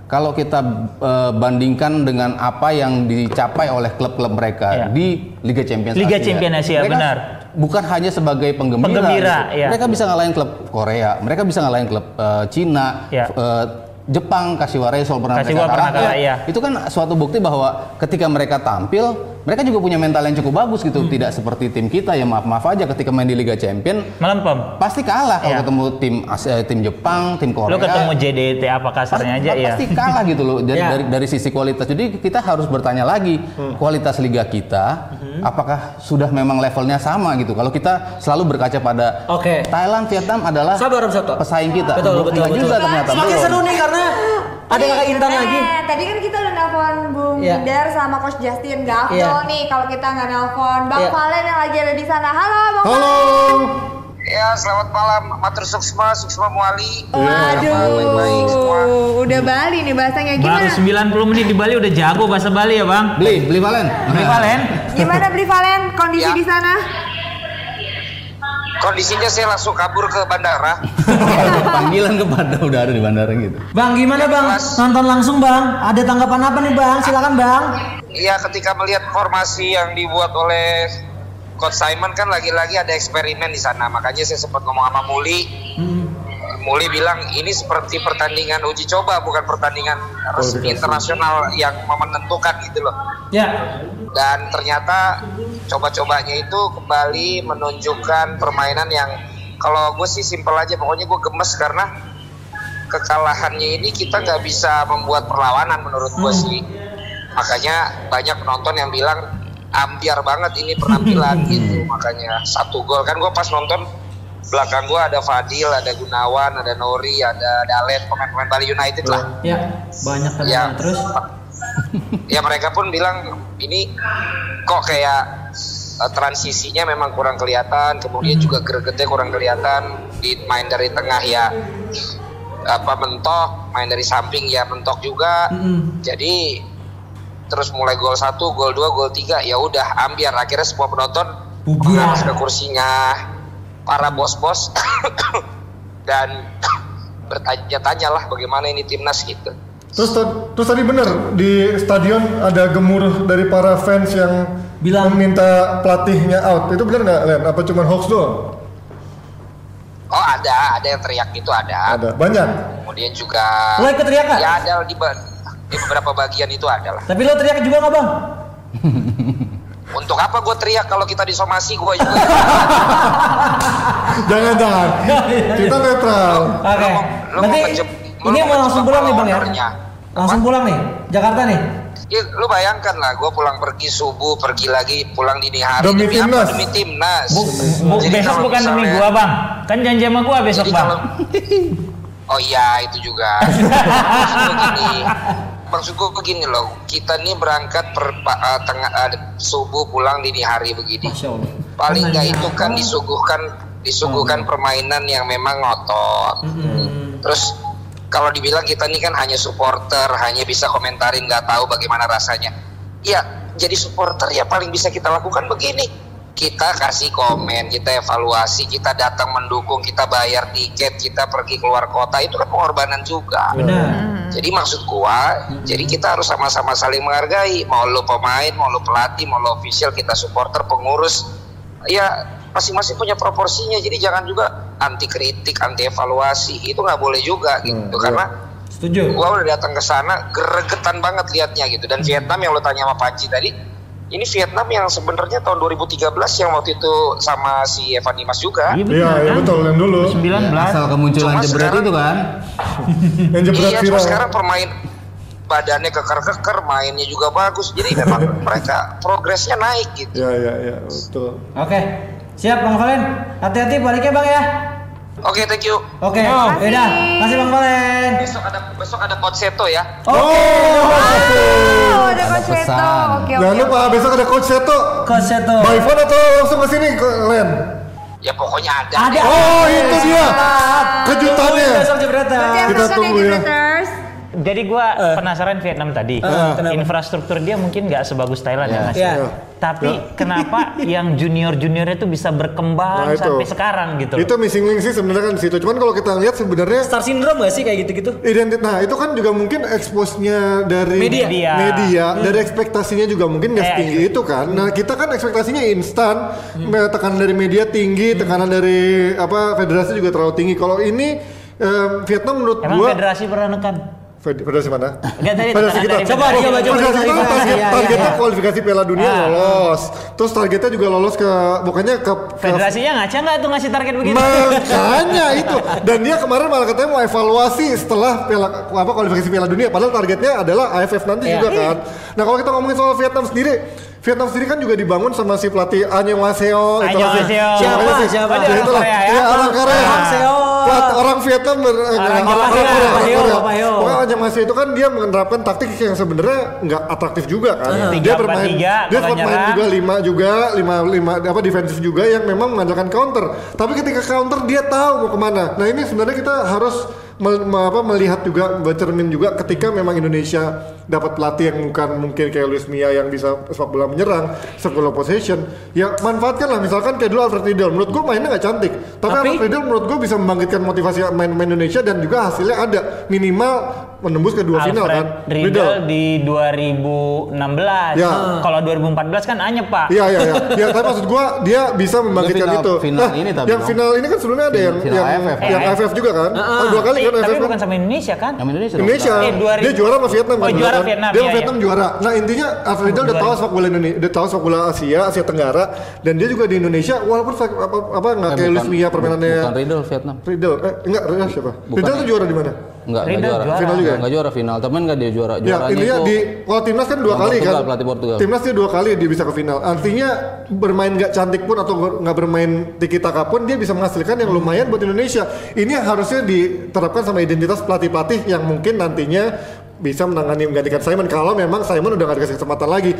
kalau kita eh, bandingkan dengan apa yang dicapai oleh klub-klub mereka Iya. di Liga Champions Liga Asia. Champions Asia, Mereka benar. bukan hanya sebagai penggembira, Penggembira, gitu. iya. mereka bisa ngalahin klub Korea mereka bisa ngalahin klub eh, Cina Iya. eh, Jepang Kashiwa Reysol pernah Kashiwa mereka pernah kalah, iya. itu kan suatu bukti bahwa ketika mereka tampil mereka juga punya mental yang cukup bagus Hmm. gitu tidak seperti tim kita ya maaf maaf aja ketika main di Liga Champion Melempem. pasti kalah kalau Iya. ketemu tim eh, tim Jepang tim Korea Lo ketemu JDT apa kasarnya aja ya. pasti kalah gitu loh dari, Ya. dari dari sisi kualitas. Jadi kita harus bertanya lagi kualitas liga kita apakah sudah memang levelnya sama gitu. Kalau kita selalu berkaca pada Oke. Thailand, Vietnam adalah Sabar pesaing kita. Betul, betul, nggak betul. juga ternyata. Semakin seru nih karena ada kakak Intan Nah, lagi. Tadi kan kita udah nelfon Bung Iya. Dar sama Coach Justin Gak afdol nih kalau kita nggak nelfon Bang Iya. Valen yang lagi ada di sana. Halo Bang Halo. Ya, selamat malam, Matur Suksma, Suksma Muali. Waduh, Baik-baik semua. udah Bali nih bahasanya Baru gimana? 90 menit di Bali udah jago bahasa Bali ya bang. Beli, beli Valen. Beli Valen. Gimana beli Valen kondisi Ya. di sana? Kondisinya saya langsung kabur ke bandara. Panggilan ke bandara udah ada di bandara gitu. Bang gimana bang? Mas. Nonton langsung bang? Ada tanggapan apa nih bang? Silakan bang. Iya, ketika melihat formasi yang dibuat oleh Coach Simon kan lagi-lagi ada eksperimen di sana. Makanya saya sempat ngomong sama Muli. Muli bilang ini seperti pertandingan uji coba, bukan pertandingan resmi internasional yang menentukan gitu loh. Ya. dan ternyata coba-cobanya itu kembali menunjukkan permainan yang kalau gue sih simpel aja pokoknya gue gemes karena kekalahannya ini kita nggak bisa membuat perlawanan menurut gue sih. Makanya banyak penonton yang bilang ambiar banget ini penampilan gitu. Makanya satu gol. Kan gue pas nonton belakang gue ada Fadil ada Gunawan ada Nori ada Dalet pemain-pemain Bali United lah. Ya. Banyak kan ya. terus. ya mereka pun bilang ini kok kayak eh, transisinya memang kurang kelihatan kemudian juga gregetnya kurang kelihatan di main dari tengah ya apa mentok main dari samping ya mentok juga. Jadi terus mulai gol satu gol dua gol tiga ya udah ambiar. Akhirnya semua penonton mengalas ke kursinya para bos-bos dan bertanya-tanya lah bagaimana ini timnas gitu Terus, ta- terus tadi bener di stadion ada gemuruh dari para fans yang Bilang- meminta pelatihnya out. Itu bener nggak, Len? Apa cuma hoax doang? Oh ada, ada yang teriak gitu ada. Ada. Banyak. Kemudian juga Lo ikut teriak ya ada di, di beberapa bagian itu ada lah. Tapi lo teriak juga nggak bang? Untuk apa gue teriak kalau kita disomasi gue juga. Jangan, jangan. Kita netral. Oke. Lu mau- lu Berarti mau ngejeb- lu ini mau langsung pulang nih bang ya? Langsung pulang nih, Jakarta nih. Ya, lu bayangkan lah, gue pulang pergi subuh, pergi lagi pulang dini hari Demi demi, timnas. apa? Demi timnas. Bu, bu- Jadi besok bukan demi misalnya- gua bang. Kan janji sama gua besok Jadi bang. kalau Oh iya itu juga. maksud gue gini, maksud gue begini loh, kita nih berangkat per eh, tengah eh, subuh pulang dini hari begini. Paling nggak Karena itu kan disuguhkan disuguhkan permainan yang memang ngotot. Terus kalau dibilang kita nih kan hanya supporter, hanya bisa komentarin nggak tahu bagaimana rasanya. Ya jadi supporter ya paling bisa kita lakukan begini. Kita kasih komen, kita evaluasi, kita datang mendukung, kita bayar tiket, kita pergi keluar kota itu kan pengorbanan juga. Benar. Jadi maksud gua, jadi kita harus sama-sama saling menghargai. Mau lo pemain, mau lo pelatih, mau lo official, kita supporter, pengurus, ya masing-masing punya proporsinya. Jadi jangan juga anti kritik, anti evaluasi. Itu nggak boleh juga gitu. Karena Setuju. gua udah datang ke sana, gregetan banget liatnya gitu. Dan Vietnam yang lo tanya sama Panji tadi, ini Vietnam yang sebenarnya tahun 2013 yang waktu itu sama si Evan Dimas juga. Iya betul iya kan? betul. Yang dulu. 19. Asal kemunculan Cuma jebret sekarang- itu kan. Yang jebret Iya, cuma viral. sekarang permain badannya keker-keker, mainnya juga bagus. Jadi memang mereka progresnya naik gitu. Iya, iya, iya. Betul. Oke. Siap bang Valen. Hati-hati baliknya bang ya. Oke, thank you. Oke, Oh, yaudah. Kasih Bang Valen. Besok ada besok ada coach ya. Oh, ada Coach Seto. pesan. Oke, oke. Jangan lupa besok ada coach Seto. Coach Seto. By phone atau langsung ke sini ke Len? Ya pokoknya ada. Ada. Oh, itu dia. Kejutannya. Besok Kita tunggu ya. Jadi gua penasaran Vietnam tadi. kenapa? Infrastruktur dia mungkin nggak sebagus Thailand ya, Mas. Ya. Tapi kenapa yang junior-juniornya itu bisa berkembang Nah, itu. sampai sekarang gitu? loh? Itu missing link sih sebenarnya kan di situ. Cuman kalau kita lihat sebenarnya Star syndrome gak sih kayak gitu-gitu? identitas nah itu kan juga mungkin expose-nya dari Media. Media. media, dari ekspektasinya juga mungkin nggak Eh, setinggi itu kan nah kita kan ekspektasinya instan Hmm. tekanan dari media tinggi tekanan dari apa federasi juga terlalu tinggi kalau ini Vietnam menurut Emang gua federasi pernah nekan? Fed- federasi mana? Enggak tadi Federasi kita. Coba, coba, coba. Federasi kita Iya, target, iya, targetnya iya. kualifikasi Piala Dunia Ah. lolos. Terus targetnya juga lolos ke pokoknya ke, ke Federasinya ngaca nggak tuh ngasih target begitu? Makanya itu. Dan dia kemarin malah katanya mau evaluasi setelah piala apa kualifikasi Piala Dunia padahal targetnya adalah AFF nanti Iya. juga kan. Nah, kalau kita ngomongin soal Vietnam sendiri, Vietnam sendiri kan juga dibangun sama si pelatih Annyeonghaseyo itu lah sih. Annyeonghaseyo. Siapa Siapa? sih? Siapa? Ya, itulah. Orang Korea ya? Ya, orang Vietnam ber- Orang Papahyo, Korea. Papahyo. Pokoknya Annyeonghaseyo itu kan dia menerapkan taktik yang sebenarnya nggak atraktif juga kan. Tiga, Dia bermain dia sempat main juga lima juga lima lima apa defensif juga yang memang mengandalkan counter tapi ketika counter dia tahu mau ke mana nah ini sebenarnya kita harus mel- me- apa, melihat juga bercermin juga ketika memang Indonesia dapat pelatih yang bukan mungkin kayak Luis Mia yang bisa sepak bola menyerang sepak bola possession ya manfaatkan lah misalkan kayak dulu Alfred Riedel menurut gue mainnya nggak cantik. Tapi, Tapi- Alfred Riedel menurut gue bisa membangkitkan motivasi main-main Indonesia dan juga hasilnya ada. Minimal menembus ke dua final kan Alfred Riedel di 2016. Ya. Kalau 2014 kan anyep pak. Iya iya iya. Ya tapi maksud gua dia bisa membangkitkan final- itu. final ini tapi yang dong. final ini kan sebelumnya ada yang Final yang AFF. yang Eh, AFF juga kan? Ah, Ah, dua kali kan tapi AFF bukan kan? sama Indonesia kan? Yang Indonesia. Indonesia. Eh, 2000. Dia juara sama Vietnam Oh, kan? juara kan? Vietnam, Dia iya, Vietnam iya. juara. Nah, intinya Alfred Riedel udah tahu sepak bola Indonesia, udah tahu sepak bola Asia, Asia Tenggara dan dia juga di Indonesia walaupun apa apa enggak Eh, kayak bukan- Luis Mia permainannya Bukan Riddle Vietnam. Riedel. Eh enggak, siapa? Bukan. Riedel tuh juara di mana? Enggak, enggak juara. juara. Final juga? Enggak juara final, temen enggak dia juara. Ya, Juaranya intinya itu di kalau timnas kan dua kali Portugal, kan. pelatih Portugal. Timnas dia dua kali dia bisa ke final. Artinya bermain nggak cantik pun atau nggak bermain tiki taka pun dia bisa menghasilkan yang lumayan buat Indonesia. Ini yang harusnya diterapkan sama identitas pelatih-pelatih yang mungkin nantinya bisa menangani menggantikan Simon kalau memang Simon udah nggak dikasih kesempatan lagi.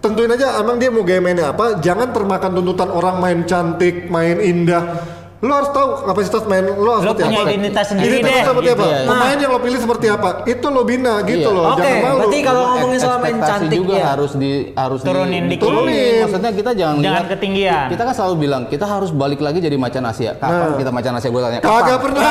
Tentuin aja emang dia mau gaya mainnya apa. Jangan termakan tuntutan orang main cantik, main indah. Lo harus tahu kapasitas main lo harus Lo seperti punya apa. identitas sendiri Identitas deh. seperti Gitu apa? ya. Pemain yang lo pilih seperti apa? Itu lo bina gitu Iya. loh. Oke, Jangan malu. berarti kalau ngomongin soal main cantik juga ya. harus di harus Turunin di, dikit. Turunin. Maksudnya kita jangan Jangan lihat- ketinggian. Kita kan selalu bilang kita harus balik lagi jadi macan Asia. Kapan Nah. kita macan Asia gue tanya? Kapan? Kagak pernah.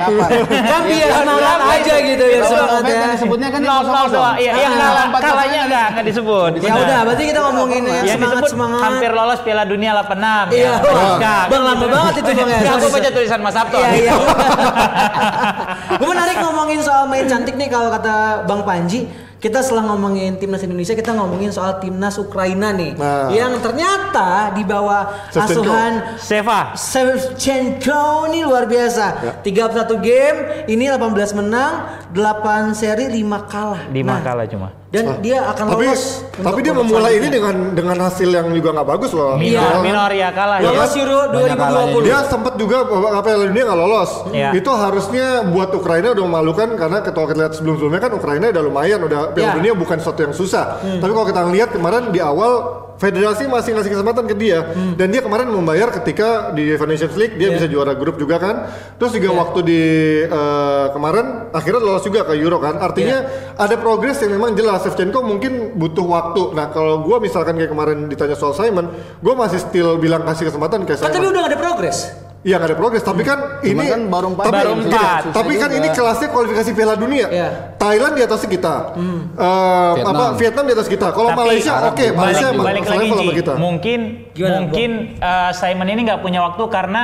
Kapan? Kan biar semangat aja gitu ya semangat ya. kan disebutnya kan Nol nol doang. Iya, yang Ah, kalah kalahnya enggak enggak disebut. Ya udah, berarti kita ngomongin yang semangat disebut semangat. hampir lolos Piala Dunia 86 Iya. ya. Nah, Bang, lama banget itu, Bang, ya. Aku baca tulisan Mas Sabto. Iya iya. Gue menarik ngomongin soal main cantik nih kalau kata Bang Panji. Kita setelah ngomongin timnas Indonesia, kita ngomongin soal timnas Ukraina nih, Nah. yang ternyata di bawah Shevchenko. asuhan Seva. Shevchenko ini luar biasa. Ya. 31 game, ini 18 menang, 8 seri, 5 kalah. Lima Nah, kalah cuma. Dan dia akan tapi lolos. tapi dia memulai ini dengan dengan hasil yang juga nggak bagus loh. Minor, Iya. minor ya kalah ya. Lolos Euro kalahnya 2020. Dia sempat juga apa dunia nggak lolos. Iya. Itu harusnya buat Ukraina udah memalukan karena kalau kita lihat sebelum-sebelumnya kan Ukraina udah lumayan udah Piala Iya. Dunia bukan sesuatu yang susah. Tapi kalau kita lihat kemarin di awal federasi masih ngasih kesempatan ke dia dan dia kemarin membayar ketika di UEFA Nations League dia Iya. bisa juara grup juga kan. Terus juga waktu di eh, kemarin akhirnya lolos juga ke Euro kan. Artinya ada progres yang memang jelas. Shevchenko mungkin butuh waktu. Nah kalau gua misalkan kayak kemarin ditanya soal Simon, gua masih still bilang kasih kesempatan ke Kan Simon. tapi udah ada progres. Iya nggak ada progres, tapi kan Cuma ini kan baru empat tapi, Baru gini, empat. tapi kan Susah ini kelasnya kualifikasi Piala Dunia. Iya. Thailand di atas kita, Eh, Vietnam. apa Vietnam di atas kita. Kalau Malaysia oke, juga. Malaysia balik, balik lagi Ji. kita. mungkin Gimana, mungkin eh, Simon ini nggak punya waktu karena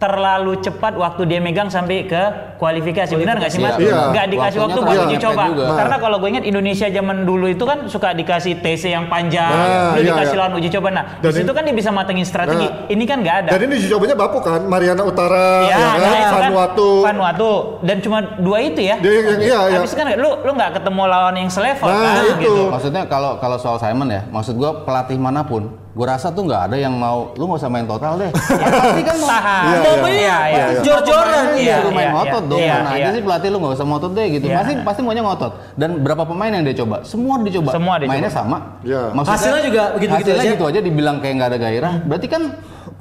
terlalu cepat waktu dia megang sampai ke kualifikasi benar nggak sih mas? Iya. Nggak dikasih Waktunya waktu buat uji coba. juga. Karena kalau gue ingat Indonesia zaman dulu itu kan suka dikasih TC yang panjang, Nah, iya, dikasih iya. lawan uji coba. Nah Dan di situ ini- kan dia bisa matengin strategi. Nah. ini kan nggak ada. Dan ini uji cobanya bapuk kan, Mariana Utara, Ya, ya, kan, nah, kan Vanuatu. Vanuatu dan cuma dua itu ya. Dia yang- iya, iya. Habis kan lu lu nggak ketemu lawan yang selevel Nah, kan itu. gitu. Maksudnya kalau kalau soal Simon ya, maksud gua pelatih mana pun gue rasa tuh nggak ada yang mau lu nggak usah main total deh. Ya, pasti kan mau Tahan. Iya, Iya, iya. iya, iya. Jor-joran Iya, suruh main iya, ngotot iya, dong. iya, Mana iya. aja sih pelatih lu nggak usah ngotot deh gitu. Iya. Pasti pasti maunya ngotot. Dan berapa pemain yang dia coba? Semua dicoba. Semua dia Mainnya coba. sama. Iya. Hasilnya juga begitu-begitu hasilnya aja. gitu aja dibilang kayak nggak ada gairah. Berarti kan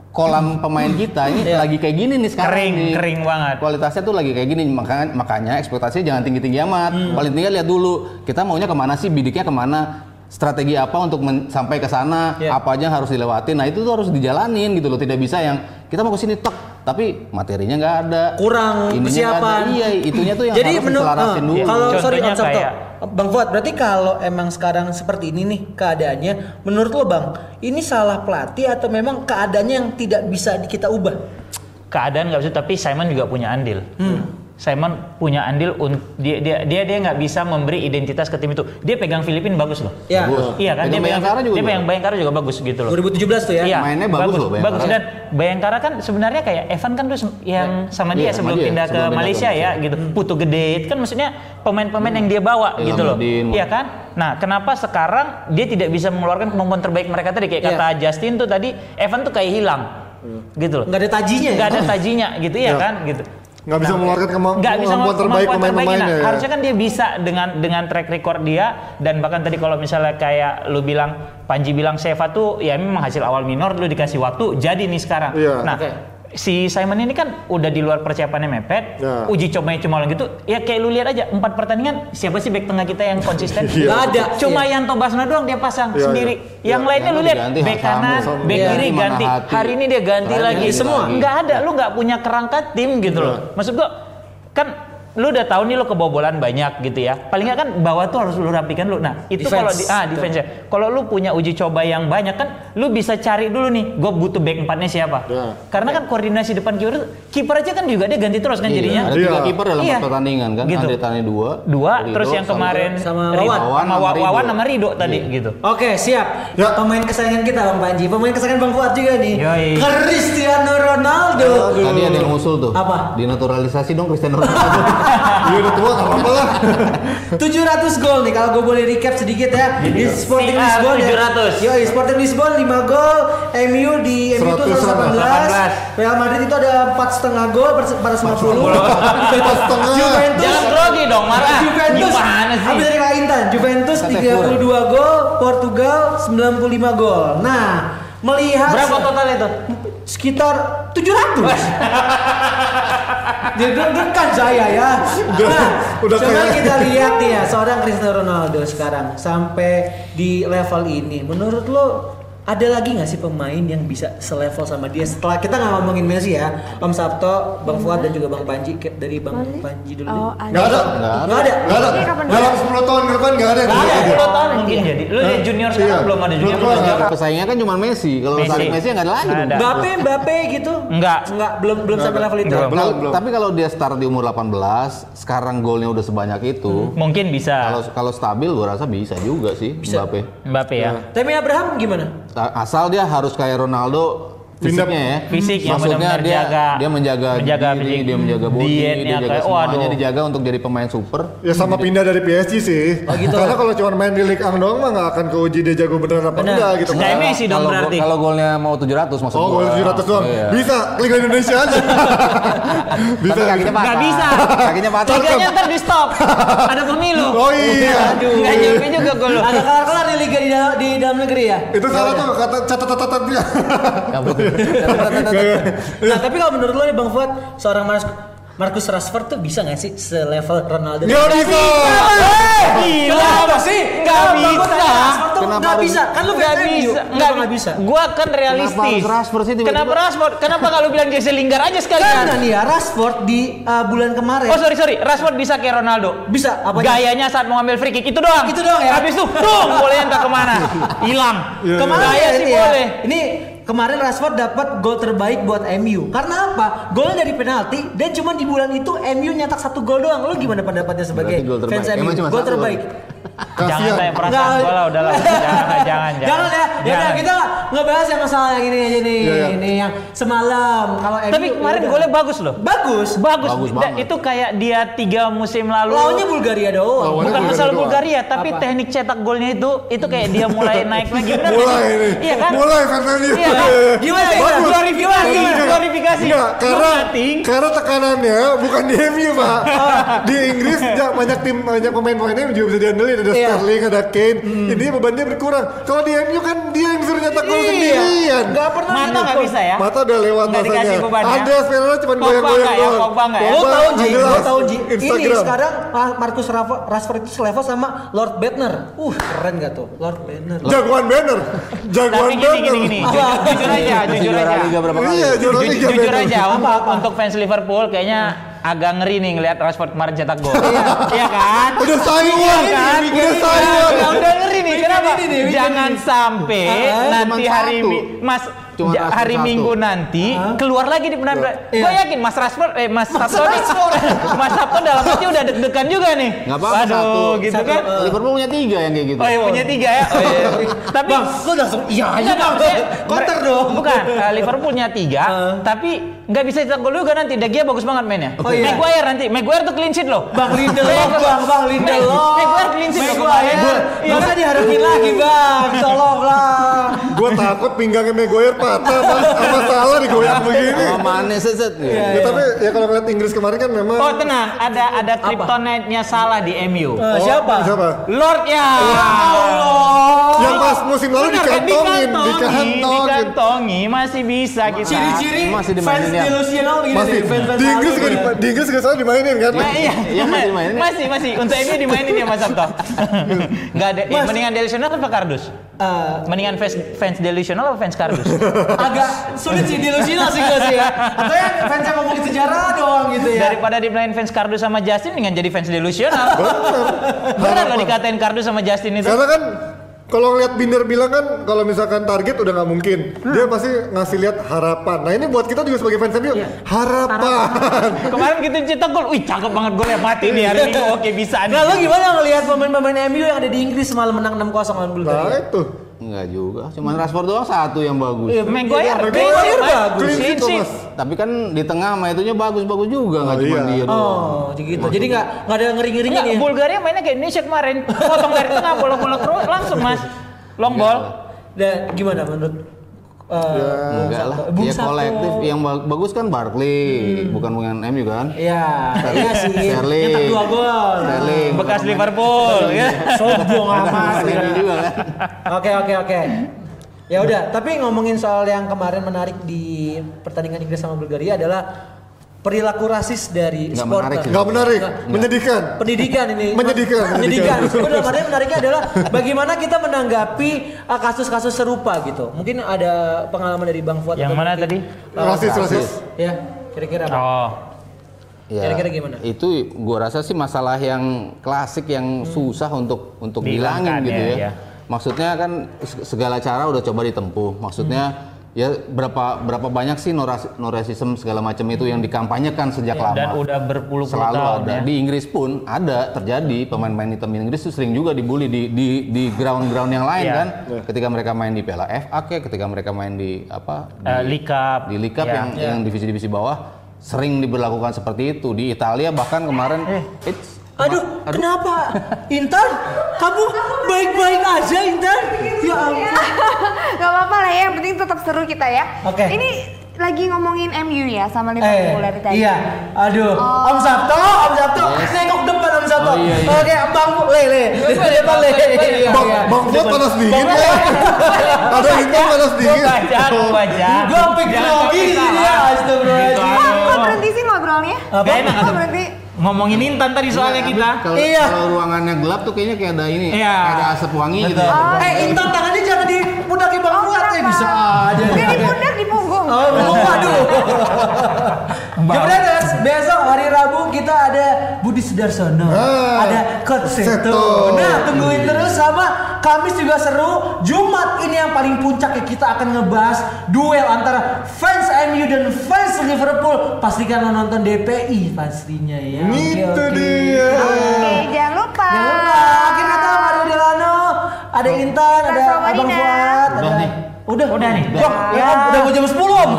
kolam pemain kita ini Iya. lagi kayak gini nih sekarang Kering, nih. kering banget. Kualitasnya tuh lagi kayak gini makanya makanya ekspektasinya jangan tinggi-tinggi amat. Hmm. Paling tinggi lihat dulu kita maunya ke mana sih bidiknya ke mana strategi apa untuk men- sampai ke sana Iya. apa aja yang harus dilewatin nah itu tuh harus dijalanin gitu loh tidak bisa yang kita mau ke sini tek tapi materinya nggak ada kurang Ininya persiapan. ada. iya itunya tuh yang Jadi harus menurut diselarasin eh, dulu kalau sorry Sabto, kayak- Bang Fuad, berarti kalau emang sekarang seperti ini nih keadaannya, menurut lo Bang, ini salah pelatih atau memang keadaannya yang tidak bisa kita ubah? keadaan nggak bisa tapi Simon juga punya andil. Simon punya andil dia dia dia dia nggak bisa memberi identitas ke tim itu. Dia pegang Filipina bagus loh. Ya. Bagus. Iya kan Pegang dia pegang Bayangkara juga dia bagus. pegang Bayangkara juga bagus gitu loh. 2017 tuh ya. Iya, Mainnya bagus loh Bayangkara. Bagus dan Bayangkara kan sebenarnya kayak Evan kan tuh yang sama dia Iya, sama sebelum dia, pindah ke sebelum pindah ke Malaysia ya gitu. Putu gede itu kan maksudnya pemain-pemain yang dia bawa Ilham gitu loh. Iya kan? Nah, kenapa sekarang dia tidak bisa mengeluarkan kemampuan terbaik mereka tadi kayak Iya. kata Justin tuh tadi Evan tuh kayak hilang. Gitu loh. Nggak ada tajinya ya? Nggak ada tajinya gitu ya Ya. kan gitu. Nggak bisa mengeluarkan kema- nggak bisa kemampuan terbaik pemain-pemainnya Nah, ya. Harusnya kan dia bisa dengan dengan track record dia dan bahkan tadi kalau misalnya kayak lu bilang Panji bilang Seva tuh ya memang hasil awal minor lu dikasih waktu jadi nih sekarang. Iya. Nah, Oke. Si Simon ini kan udah di luar persiapannya mepet, Ya. uji cobanya cuma gitu. Ya kayak lu lihat aja empat pertandingan siapa sih back tengah kita yang konsisten? Iya. Nggak ada. Cuma Iya. Yanto Basna doang dia pasang Iya, sendiri. iya. Yang Iya. lainnya lu Yang lihat back kanan, back Iya. kiri ganti. hati. Hari ini dia ganti lagi semua. Nggak ada, lu nggak punya kerangka tim gitu loh. Maksud gua kan lu udah tahu nih lu kebobolan banyak gitu ya. Paling nggak kan bawah tuh harus lu rapikan lu. Nah, itu kalau di ah defense ya. Kalau lu punya uji coba yang banyak kan lu bisa cari dulu nih, gue butuh back empatnya siapa. Ya. Karena kan koordinasi depan kiper kiper aja kan juga dia ganti terus kan Iya, jadinya. ada tiga Iya. kiper dalam Iya. pertandingan kan Gitu. Andre Tani dua Dua, Rido terus yang kemarin sama Wawan. sama Wawan. Wawan sama Rido tadi Iya. gitu. Oke siap. Ya. Pemain kesayangan kita Bang Panji. Pemain kesayangan Bang Fuad juga nih. Yoi. Cristiano Ronaldo. Tadi ada yang ngusul tuh. Apa? Dinaturalisasi dong Cristiano Ronaldo. Iya udah tua nggak apa-apa lah. 700 gol nih kalau gue boleh recap sedikit ya di Sporting Lisbon ya. 700. Yo, Sporting Lisbon 5 gol, MU di MU itu 100, 118, Real Madrid itu ada 4 setengah gol per 450. Empat setengah. Juventus Jangan grogi dong, marah. Juventus Gimana sih? Habis dari Kak Intan, Juventus Kata 32 gol, Portugal 95 gol. Nah, melihat Berapa total itu? sekitar 700 Deg-degan saya ya Nah, udah coba kita lihat nih ya Seorang Cristiano Ronaldo sekarang Sampai di level ini Menurut lo ada lagi nggak sih pemain yang bisa selevel sama dia setelah kita nggak ngomongin Messi ya Om Sabto, Bang Fuad dan juga Bang Panji dari Bang Boleh? Panji dulu Oh, deh. Nggak ada. Nggak ada? Nggak ada. Dalam 10 tahun ke depan nggak ada. yang Nggak ada. 10 tahun mungkin jadi. Lu lihat junior sekarang Iya. belum ada junior Belum belum ada. Pesaingnya kan cuma Messi. Kalau Messi. tarik Messi nggak ada lagi. Nggak ada. Mbappe, Mbappe gitu? Enggak. Enggak, belum belum sampai level itu. Belum. Kalau- belum. Tapi kalau dia start di umur 18, sekarang golnya udah sebanyak itu. Mungkin bisa. Kalau kalau stabil gua rasa bisa juga sih Bisa. Mbappe. Mbappe ya. Tapi Abraham gimana? Asal dia harus kayak Ronaldo fisiknya ya. Fisik yang Maksudnya benar-benar dia jaga. dia menjaga, Menjaga diri, fisik. dia menjaga body, dia jaga kayak, semuanya waduh. dijaga untuk jadi pemain super. Ya sama pindah dari PSG sih. Oh, gitu. Karena kalau cuma main di Ligue 1 doang mah nggak akan keuji dia jago beneran apa Benar. enggak gitu. Kayak Messi dong Kalau berarti. kalau golnya mau 700 maksud Oh, gol 700 doang. Iya. Bisa, Liga Indonesia aja. bisa. Kakinya patah. Nggak bisa. Kakinya patah. Liganya ntar di stop. Ada pemilu. Oh iya. Aduh. Nggak nyampe juga gol. Ada kelar-kelar di liga di, dalam- di dalam negeri ya? Itu salah tuh kata catatan-catatan dia. Nah, tapi kalau menurut lo nih Bang Fuad, seorang Marcus, Marcus Rashford tuh bisa nggak sih selevel Ronaldo? Nggak bisa. Gila Kenapa sih? Kenapa Fuad bisa. tuh Kenapa harus- bisa? Kan lu MU. bisa. Kenapa nggak bisa? Gua kan realistis. harus Rashford sih tiba-tiba? Kenapa Rashford? Kenapa kalau bilang Jesse Lingard aja Karena sekalian? nih ya Rashford di uh, bulan kemarin Oh sorry sorry, Rashford bisa kayak Ronaldo. bisa apa Gayanya saat mau ngambil free kick itu doang. Itu doang ya? Habis itu, dong, boleh entah ke mana. Hilang. Kemarin Gaya ya, sih ya. boleh. Ini kemarin Rashford dapat gol terbaik buat MU. Karena apa? Golnya dari penalti dan cuma di bulan itu MU nyetak satu gol doang. Lu gimana pendapatnya sebagai gol fans MU? Gol terbaik. Jangan tanya perasaan gue lah, udahlah. Jangan, jangan, jangan. Jangan ya, ya udah kita ngebahas yang masalah yang ini aja nih, Iya, iya. ini yang semalam. Kalau Tapi MU, kemarin udah. golnya bagus loh. bagus. Bagus. Bagus. Itu kayak dia tiga musim lalu. Lawannya Bulgaria doang. Lawannya Bukan Bulgaria masalah doang. Bulgaria, tapi Apa? teknik cetak golnya itu itu kayak dia mulai naik lagi. Benar nggak Mulai sih? nih. Iya kan? Mulai Fernandes. Iya kan? Gimana, Bagus. gimana? Glorifikasi, Enggak. glorifikasi. Karena karena tekanannya bukan di MU pak. di Inggris ya, banyak tim banyak pemain-pemainnya yang juga bisa diandelin ada Iya. Sterling, ada Kane. Ini bebannya berkurang. Kalau di MU kan dia yang suruh nyetak gol Iya. sendirian. Nggak pernah Mata nggak bisa ya? Mata udah lewat Nggak masanya. dikasih beban ya? Ada Fernandes cuma goyang-goyang ya? doang. Pogba ya? Lo Pogba tahu Ji, nggak lo tahu Ji. Ini sekarang Ma- Marcus Rashford itu selevel sama Lord Bednar. Uh, keren gak tuh? Lord Bednar. Jagoan banner. Jagoan banner. jujur, aja, jujur juara aja. Iya, jujur aja untuk fans Liverpool kayaknya agak ngeri nih ngelihat Rashford kemarin cetak gol. Iya kan? Udah sayang. Iya kan? Udah sayang. Udah, udah ngeri nih. Kenapa? ini Jangan ini. sampai Ah, nanti cuma hari. Mi- Mas Cuma ja- hari satu. Minggu nanti keluar lagi di penanda. Iya. Gue yakin Mas Rashford eh Mas Sabto nih. Mas Sabto dalam hati udah deg-degan juga nih. Nggak apa-apa Waduh, satu. gitu Satu, kan. eh, Liverpool punya tiga yang kayak gitu. Oh iya punya tiga ya. Oh, iya. Tapi Bang, lu langsung iya aja bang. Counter dong. Bukan, eh, Liverpool punya tiga, Uh. tapi nggak bisa cetak gol juga nanti. De Gea bagus banget mainnya. Oh, iya. Maguire nanti, Maguire tuh clean sheet loh. Bang Lindelof, bang, bang Lindelof. Maguire clean sheet. Maguire. Iya Gak usah kan? diharapin lagi bang, tolong lah. Gue takut pinggangnya Maguire patah mas. Apa salah digoyang begini. Sama Mane seset. Ya, tapi ya kalau ngeliat Inggris kemarin kan memang Oh tenang, ada ada kryptonite-nya salah di MU. Eh, siapa? siapa? Lord ya. Allah. Yang pas musim lalu kan? dikantongin, dikantongi, dikantongin. dikantongi, masih bisa kita. Ciri-ciri Masih fans dimainin ya? delusional nih, fans-fans di Inggris juga ya. di, di Inggris juga soalnya dimainin kan. Nah, iya, Iya, masih dimainin ya? masih, masih. Untuk MU dimainin ya Mas Sabto. Enggak ada. Mas. mendingan delusional apa kardus? Eh, Mendingan fans fans delusional apa fans kardus? agak sulit sih delusional sih gue sih ya. Atau yang fans yang ngomongin sejarah doang gitu ya. Daripada dibilangin fans kardus sama Justin, mendingan jadi fans delusional. Bener loh dikatain kardus sama Justin itu. Karena kan kalau ngeliat Binder bilang kan kalau misalkan target udah nggak mungkin, dia pasti ngasih lihat harapan. Nah ini buat kita juga sebagai fans MU, harapan. Kemarin gitu cetak gol, wih cakep banget golnya mati nih hari Minggu, oke bisa nih. Nah lo gimana ngelihat pemain-pemain MU yang ada di Inggris semalam menang 6-0 lawan Nah Bulgaria? itu. Enggak juga. Cuman Rashford doang satu yang bagus. Iya, Maguire, Maguire clean sheet, bagus. Clean sheet, Clean sheet. Thomas. Tapi kan di tengah sama itunya bagus-bagus juga nggak Oh, cuma iya. dia doang. Oh, gitu. Jadi nggak nggak ada ngeri-ngerinya Enggak, ya? Bulgaria mainnya kayak Indonesia kemarin. Potong dari tengah, bola-bola terus langsung mas. Long ball. Dan gimana menurut eh, Bung Enggak lah. Bung Ya kolektif yang ba- bagus kan Barkley, bukan bukan MU kan? Iya, iya sih. Sterling. Nyetak dua gol. Sterling. Bekas Liverpool. ya. Sombong amat. Ini juga kan. Oke oke oke. Ya udah, tapi ngomongin soal yang kemarin menarik di pertandingan Inggris sama Bulgaria adalah perilaku rasis dari Nggak supporter. menarik sih. Nggak menarik, menyedihkan. Pendidikan ini. Menyedihkan, Menyedihkan. menyedihkan. Sebenarnya karena menariknya adalah bagaimana kita menanggapi uh, kasus-kasus serupa gitu. Mungkin ada pengalaman dari Bang Fuad. Yang atau mana mungkin, tadi? uh, Rasis, rasis. Ya, kira-kira apa? Oh. Ya, Kira-kira gimana? Itu gua rasa sih masalah yang klasik yang susah untuk untuk bilangin gitu ya, ya. ya. Maksudnya kan se- segala cara udah coba ditempuh. Maksudnya ya berapa berapa banyak sih no, ras- no racism segala macam itu yang dikampanyekan sejak lama. Dan udah berpuluh-puluh Selalu tahun ada. ya. Di Inggris pun ada terjadi pemain-pemain hitam Inggris itu sering juga dibully di di di ground-ground yang lain Iya. kan. Ketika mereka main di Piala FA kayak ketika mereka main di apa? Di, Eh, League Cup. di Cup Ya. yang yang divisi-divisi bawah sering diberlakukan seperti itu. Di Italia bahkan kemarin Eh. it's Aduh, kenapa? Intan, kamu baik-baik aja Intan? Ya ampun. Gak apa-apa lah ya, yang penting tetap seru kita ya. Oke. Ini lagi ngomongin MU ya sama Liverpool dari tadi. iya. Aduh, Oh. Om Sabto, Om Sabto, nengok depan Om Sabto. Oh, iya, iya. Oke, Bang le, le, depan le. Iya, Bang, iya. Bang Fuad panas dingin ya. Ada Intan panas dingin. baca, gue baca. Gua grogi di sini ya, astagfirullahaladzim. Kok, berhenti sih ngobrolnya? Apa? Kok berhenti? Ngomongin Intan tadi soalnya kita. kalau Iya. kalau ruangannya gelap tuh kayaknya kayak ada ini, Iya. kayak ada asap wangi gitu. Betul. ya. Eh, Intan tangannya jangan di pundak Bang Oh, Fuad, eh kenapa? bisa aja. Gak di pundak, di punggung. Oh, belum. Waduh. Jemberes, besok hari Rabu kita ada Budi Sudarsono. Ah, ada Kotseto. Nah, tungguin terus sama Kamis juga seru. Jumat ini yang paling puncak ya kita akan ngebahas duel antara fans MU dan fans Liverpool. Pastikan nonton DPI pastinya ya. Itu okay, dia. Oke, jangan lupa. Jangan lupa. Kita tahu ada Delano, ada Intan, ada Abang Fuad. Udah nih. Wah, ya, Om, udah mau jam 10 Om.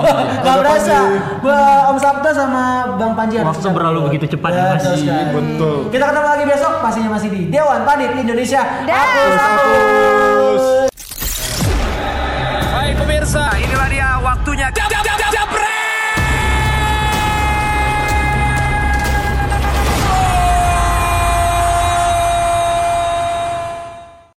Gak berasa. Ba- Om Sabta sama Bang Panji Waktu berlalu begitu cepat ya, Mas. Betul sekali. Betul. Kita ketemu lagi besok pastinya masih di Dewan Panit Indonesia. Hapus, hapus. Hai pemirsa, inilah dia waktunya